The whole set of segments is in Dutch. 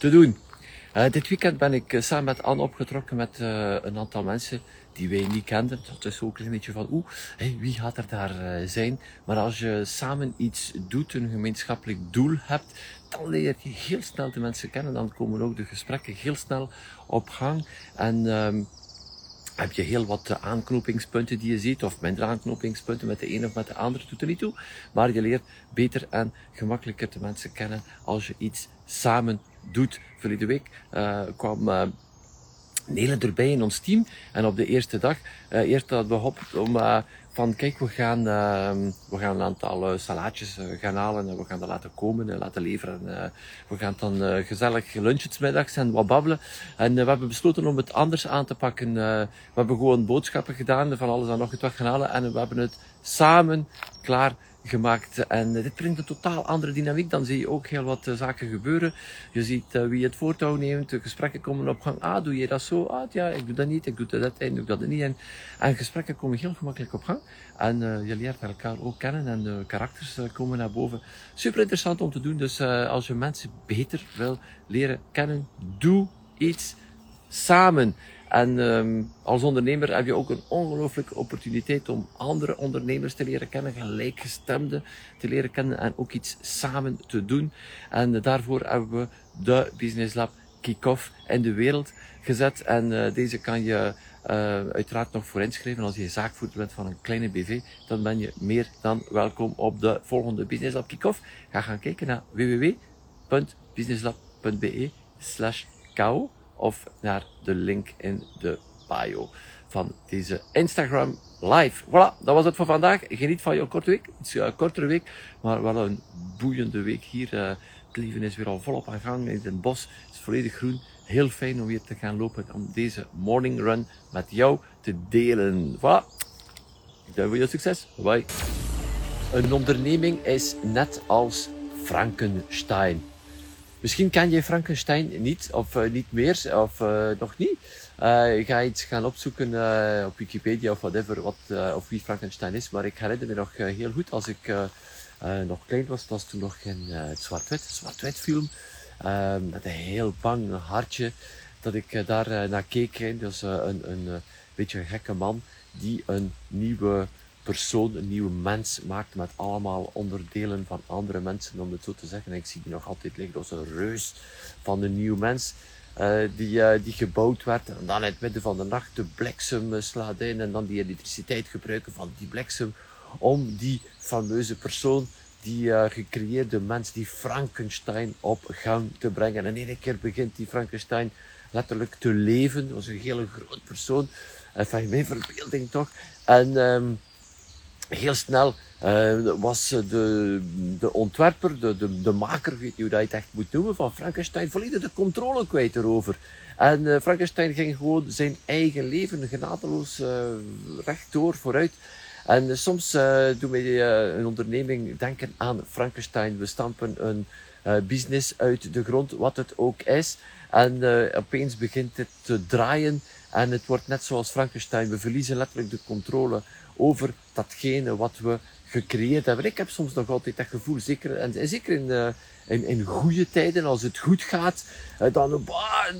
te doen. Uh, dit weekend ben ik uh, samen met Anne opgetrokken met uh, een aantal mensen die wij niet kenden. Dat is ook een beetje van, oeh, wie gaat er daar zijn? Maar als je samen iets doet, een gemeenschappelijk doel hebt, dan leer je heel snel de mensen kennen. Dan komen ook de gesprekken heel snel op gang. En ehm, heb je heel wat aanknopingspunten die je ziet, of minder aanknopingspunten met de een of met de andere, doet er niet toe. Maar je leert beter en gemakkelijker de mensen kennen als je iets samen doet. Verleden week uh, kwam uh, Nele erbij in ons team. En op de eerste dag, uh, eerst hadden we gehoopt om van kijk, we gaan, uh, we gaan een aantal salaatjes gaan halen en we gaan dat laten komen en laten leveren. we gaan dan gezellig lunchen middags en wat babbelen. En we hebben besloten om het anders aan te pakken. we hebben gewoon boodschappen gedaan, van alles en nog wat gaan halen en we hebben het samen klaar gemaakt. En dit brengt een totaal andere dynamiek. Dan zie je ook heel wat zaken gebeuren. Je ziet wie het voortouw neemt, de gesprekken komen op gang. Ah, doe je dat zo? Ah, ja, ik doe dat niet, ik doe dat en doe dat niet. En, en gesprekken komen heel gemakkelijk op gang. En uh, je leert elkaar ook kennen en de karakters komen naar boven. Super interessant om te doen. Dus als je mensen beter wil leren kennen, doe iets samen. En um, als ondernemer heb je ook een ongelooflijke opportuniteit om andere ondernemers te leren kennen, gelijkgestemden te leren kennen en ook iets samen te doen. En daarvoor hebben we de Business Lab Kick-Off in de wereld gezet. En uh, deze kan je uh, uiteraard nog voor inschrijven. Als je zaakvoerder bent van een kleine BV, dan ben je meer dan welkom op de volgende Business Lab Kick-Off. Ga gaan kijken naar www.businesslab.be slash kou of naar de link in de bio van deze Instagram live. Voilà, dat was het voor vandaag. Geniet van jouw korte week. Iets uh, kortere week, maar wel een boeiende week hier. Uh, het leven is weer al volop aan gang in het bos. Het is volledig groen. Heel fijn om weer te gaan lopen om deze morning run met jou te delen. Voilà. Ik voor je succes. Bye. Een onderneming is net als Frankenstein. Misschien ken je Frankenstein niet, of uh, niet meer, of uh, nog niet. Uh, ik ga iets gaan opzoeken op Wikipedia of whatever, wat, of wie Frankenstein is. Maar ik herinner me nog heel goed als ik nog klein was. Was toen nog het zwart-wit, zwart-wit film. met een heel bang hartje. Dat ik daar naar keek. Dus een, een beetje een gekke man die een nieuwe persoon, een nieuwe mens maakt met allemaal onderdelen van andere mensen, om het zo te zeggen. ik zie die nog altijd liggen als een reus van een nieuw mens. Uh, die, uh, die gebouwd werd en dan in het midden van de nacht de bliksem uh, slaat in en dan die elektriciteit gebruiken van die bliksem om die fameuze persoon, die gecreëerde mens, die Frankenstein op gang te brengen. En iedere keer begint die Frankenstein letterlijk te leven. Was een hele groot persoon. Enfin, mijn verbeelding toch. En um, heel snel uh, was de, de ontwerper, de, de, de maker, weet je hoe dat je het echt moet noemen, van Frankenstein volledig de controle kwijt erover. En uh, Frankenstein ging gewoon zijn eigen leven genadeloos uh, rechtdoor vooruit. En soms doen wij een onderneming denken aan Frankenstein. We stampen een business uit de grond, wat het ook is. En opeens begint het te draaien. En het wordt net zoals Frankenstein. We verliezen letterlijk de controle over datgene wat we gecreëerd hebben. Ik heb soms nog altijd dat gevoel, zeker, en zeker in, uh, in, in goede tijden, als het goed gaat, uh, dan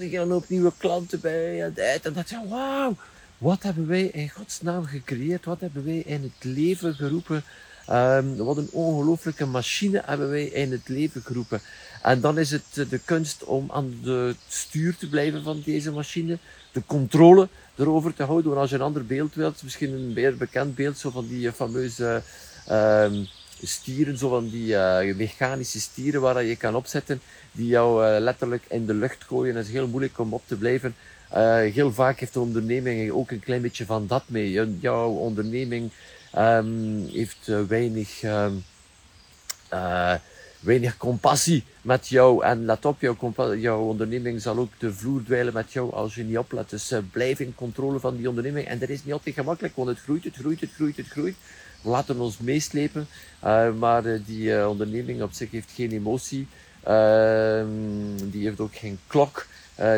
gaan ook nieuwe klanten bij en dat. En je, wauw, wat hebben wij in godsnaam gecreëerd? Wat hebben wij in het leven geroepen? Um, wat een ongelooflijke machine hebben wij in het leven geroepen. En dan is het de kunst om aan het stuur te blijven van deze machine, de controle erover te houden. Want als je een ander beeld wilt, misschien een meer bekend beeld, zo van die fameuze uh, stieren, zo van die uh, mechanische stieren waar je kan opzetten, die jou uh, letterlijk in de lucht gooien. Het is heel moeilijk om op te blijven. Uh, heel vaak heeft de onderneming ook een klein beetje van dat mee. Jouw onderneming um, heeft weinig weinig compassie met jou. En let op, jouw, jouw onderneming zal ook de vloer dweilen met jou als je niet oplet. Dus uh, blijf in controle van die onderneming. En dat is niet altijd gemakkelijk, want het groeit, het groeit, het groeit, het groeit. We laten ons meeslepen, uh, maar uh, die onderneming op zich heeft geen emotie. Ehm, die heeft ook geen klok.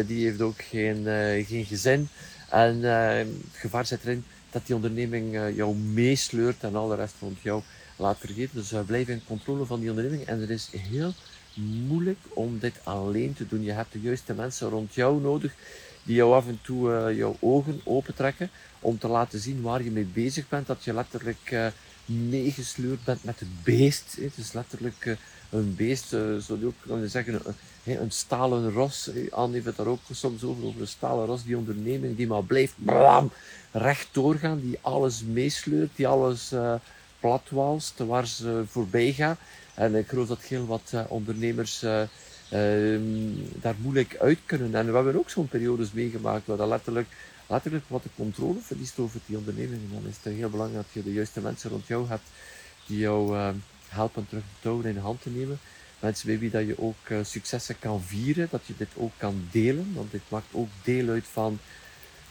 die heeft ook geen, geen gezin. En het gevaar zit erin dat die onderneming jou meesleurt en al de rest rond jou laat vergeten. Dus blijf in controle van die onderneming. En het is heel moeilijk om dit alleen te doen. Je hebt de juiste mensen rond jou nodig die jou af en toe uh, jouw ogen opentrekken om te laten zien waar je mee bezig bent. Dat je letterlijk uh, meegesleurd bent met het beest. Het is letterlijk een beest, zou je ook kunnen zeggen, een, stalen ros. Anne heeft het daar ook soms over, over een stalen ros, die onderneming die maar blijft blam, recht doorgaan, die alles meesleurt, die alles platwalst, waar ze voorbij gaan. En ik geloof dat heel wat uh, ondernemers uh, daar moeilijk uit kunnen. En we hebben ook zo'n periodes meegemaakt waar dat letterlijk, letterlijk wat de controle verliest over die onderneming. En dan is het heel belangrijk dat je de juiste mensen rond jou hebt die jou uh, helpen terug de touwen in de hand te nemen. Mensen bij wie dat je ook successen kan vieren, dat je dit ook kan delen, want dit maakt ook deel uit van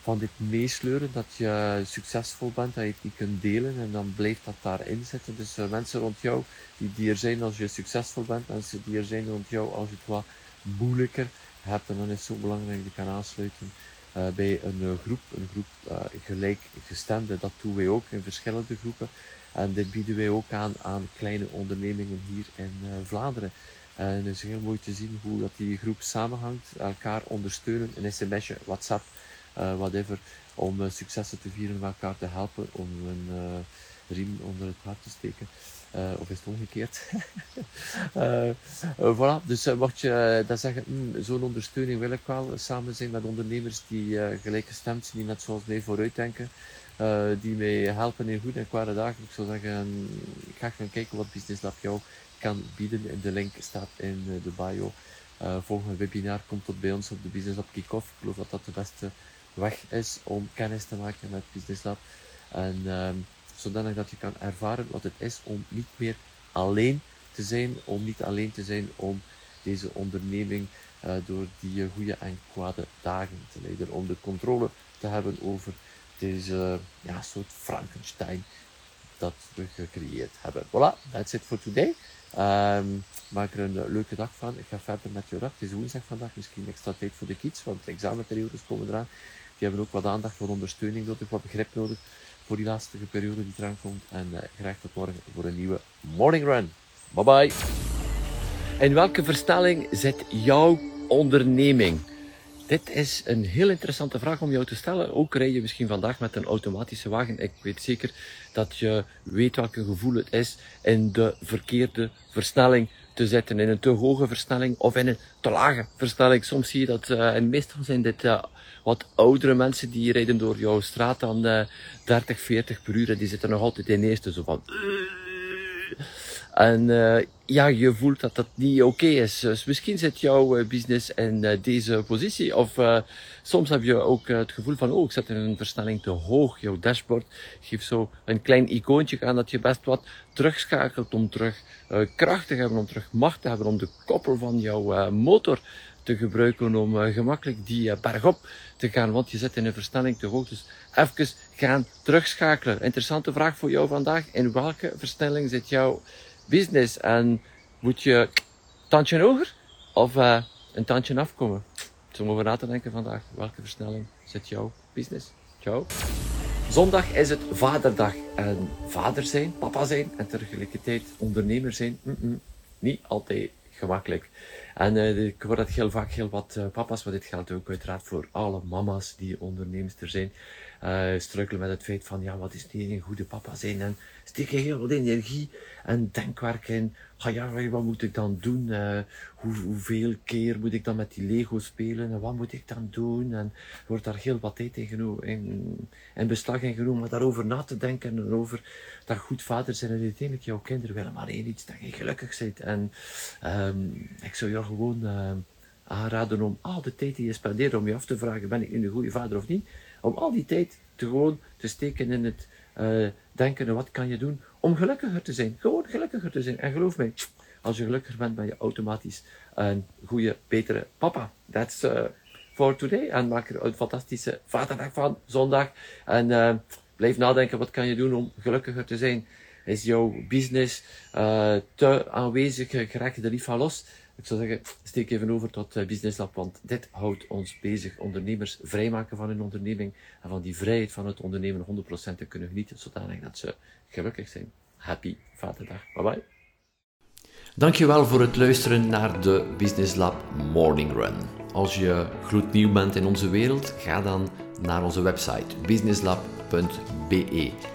van dit meesleuren, dat je succesvol bent, dat je het niet kunt delen en dan blijft dat daarin zitten. Dus uh, mensen rond jou die, die er zijn als je succesvol bent, mensen die er zijn rond jou als je het wat moeilijker hebt, en dan is het zo belangrijk dat je kan aansluiten uh, bij een groep, een groep gelijkgestemde. Dat doen wij ook in verschillende groepen. En dit bieden wij ook aan aan kleine ondernemingen hier in Vlaanderen. En het is heel mooi te zien hoe dat die groep samenhangt, elkaar ondersteunen, een sms'je, WhatsApp, uh, whatever, om successen te vieren, elkaar te helpen, om een riem onder het hart te steken. of is het omgekeerd? voilà, dus mocht je dat zeggen, mm, zo'n ondersteuning wil ik wel samen zijn met ondernemers die gelijkgestemd zijn, die net zoals mij vooruitdenken. Uh, die mij helpen in goede en kwade dagen. Ik zou zeggen, ik ga gaan kijken wat Business Lab jou kan bieden. De link staat in de bio. Uh, volgende webinar komt tot bij ons op de Business Lab Kick-Off. Ik geloof dat dat de beste weg is om kennis te maken met Business Lab. En um, zodanig dat je kan ervaren wat het is om niet meer alleen te zijn, om niet alleen te zijn om deze onderneming uh, door die goede en kwade dagen te leiden, om de controle te hebben over deze ja, soort Frankenstein dat we gecreëerd hebben. Voilà, that's it for today. Um, maak er een leuke dag van. Ik ga verder met je dag. Het is woensdag vandaag, misschien extra tijd voor de kids, want de examenperiodes komen eraan. Die hebben ook wat aandacht, wat ondersteuning nodig, wat begrip nodig voor die lastige periode die eraan komt. En uh, graag tot morgen voor een nieuwe Morning Run. Bye bye. In welke verstelling zit jouw onderneming? Dit is een heel interessante vraag om jou te stellen. Ook rij je misschien vandaag met een automatische wagen. Ik weet zeker dat je weet welke gevoel het is in de verkeerde versnelling te zetten. In een te hoge versnelling of in een te lage versnelling. Soms zie je dat, uh, en meestal zijn dit uh, wat oudere mensen die rijden door jouw straat uh, 30, 40 per uur en die zitten nog altijd in eerste zo van... En uh, ja, je voelt dat dat niet oké is. Dus misschien zit jouw uh, business in uh, deze positie. Of soms heb je ook het gevoel van, oh, ik zet in een versnelling te hoog. Jouw dashboard geeft zo een klein icoontje aan dat je best wat terugschakelt om terug kracht te hebben, om terug macht te hebben, om de koppel van jouw motor te gebruiken om uh, gemakkelijk die uh, bergop te gaan, want je zit in een versnelling te hoog. Dus even gaan terugschakelen. Interessante vraag voor jou vandaag. In welke versnelling zit jouw business? En moet je tandje hoger of uh, een tandje afkomen? Dus om over na te denken vandaag. Welke versnelling zit jouw business? Ciao. Zondag is het vaderdag. En vader zijn, papa zijn en tegelijkertijd ondernemer zijn, niet altijd gemakkelijk. En uh, ik hoor dat heel vaak heel wat uh, papa's, maar dit geldt ook uiteraard voor alle mama's die ondernemster zijn, uh, struikelen met het feit van, ja, wat is niet een goede papa zijn? En steken heel wat energie en denkwerk in. Ah ja, wat moet ik dan doen? Uh, hoe, hoeveel keer moet ik dan met die Lego spelen? En wat moet ik dan doen? En wordt daar heel wat tijd in, in, in beslag in genomen om daarover na te denken en over dat goed vader zijn en uiteindelijk jouw kinderen willen maar één iets, dat je gelukkig bent. En um, ik zou jou gewoon uh, aanraden om al de tijd die je spendeert om je af te vragen, ben ik nu een goede vader of niet? Om al die tijd te gewoon te steken in het uh, denken, wat kan je doen om gelukkiger te zijn? Gewoon gelukkiger te zijn. En geloof mij, Als je gelukkiger bent, ben je automatisch een goede, betere papa. That's uh, for today. En maak er een fantastische vaderdag van, zondag. En uh, blijf nadenken, wat kan je doen om gelukkiger te zijn? Is jouw business uh, te aanwezig? Geraak je er los? Ik zou zeggen, steek even over tot uh, Business Lab, want dit houdt ons bezig. Ondernemers vrijmaken van hun onderneming en van die vrijheid van het ondernemen 100% te kunnen genieten, zodanig dat ze gelukkig zijn. Happy Vaderdag. Bye bye. Dankjewel voor het luisteren naar de Business Lab Morning Run. Als je gloednieuw bent in onze wereld, ga dan naar onze website businesslab.be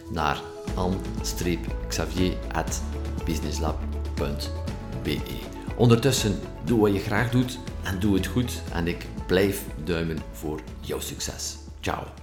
naar an-xavier.businesslab.be Ondertussen, doe wat je graag doet en doe het goed en ik blijf duimen voor jouw succes. Ciao.